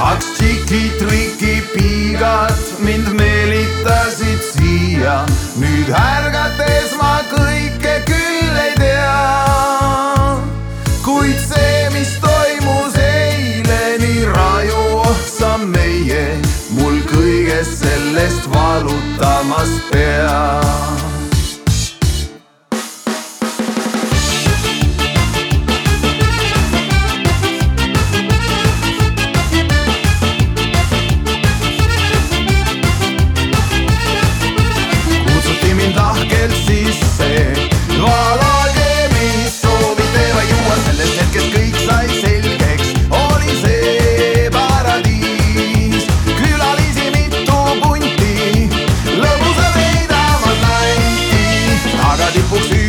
kaks tšiki-triki piigat mind meelitasid siia. nüüd ärgates ma kõike küll ei tea. kuid see, mis toimus eile, nii raju otsa meie, mul kõigest sellest valutamas pea Obrigado por.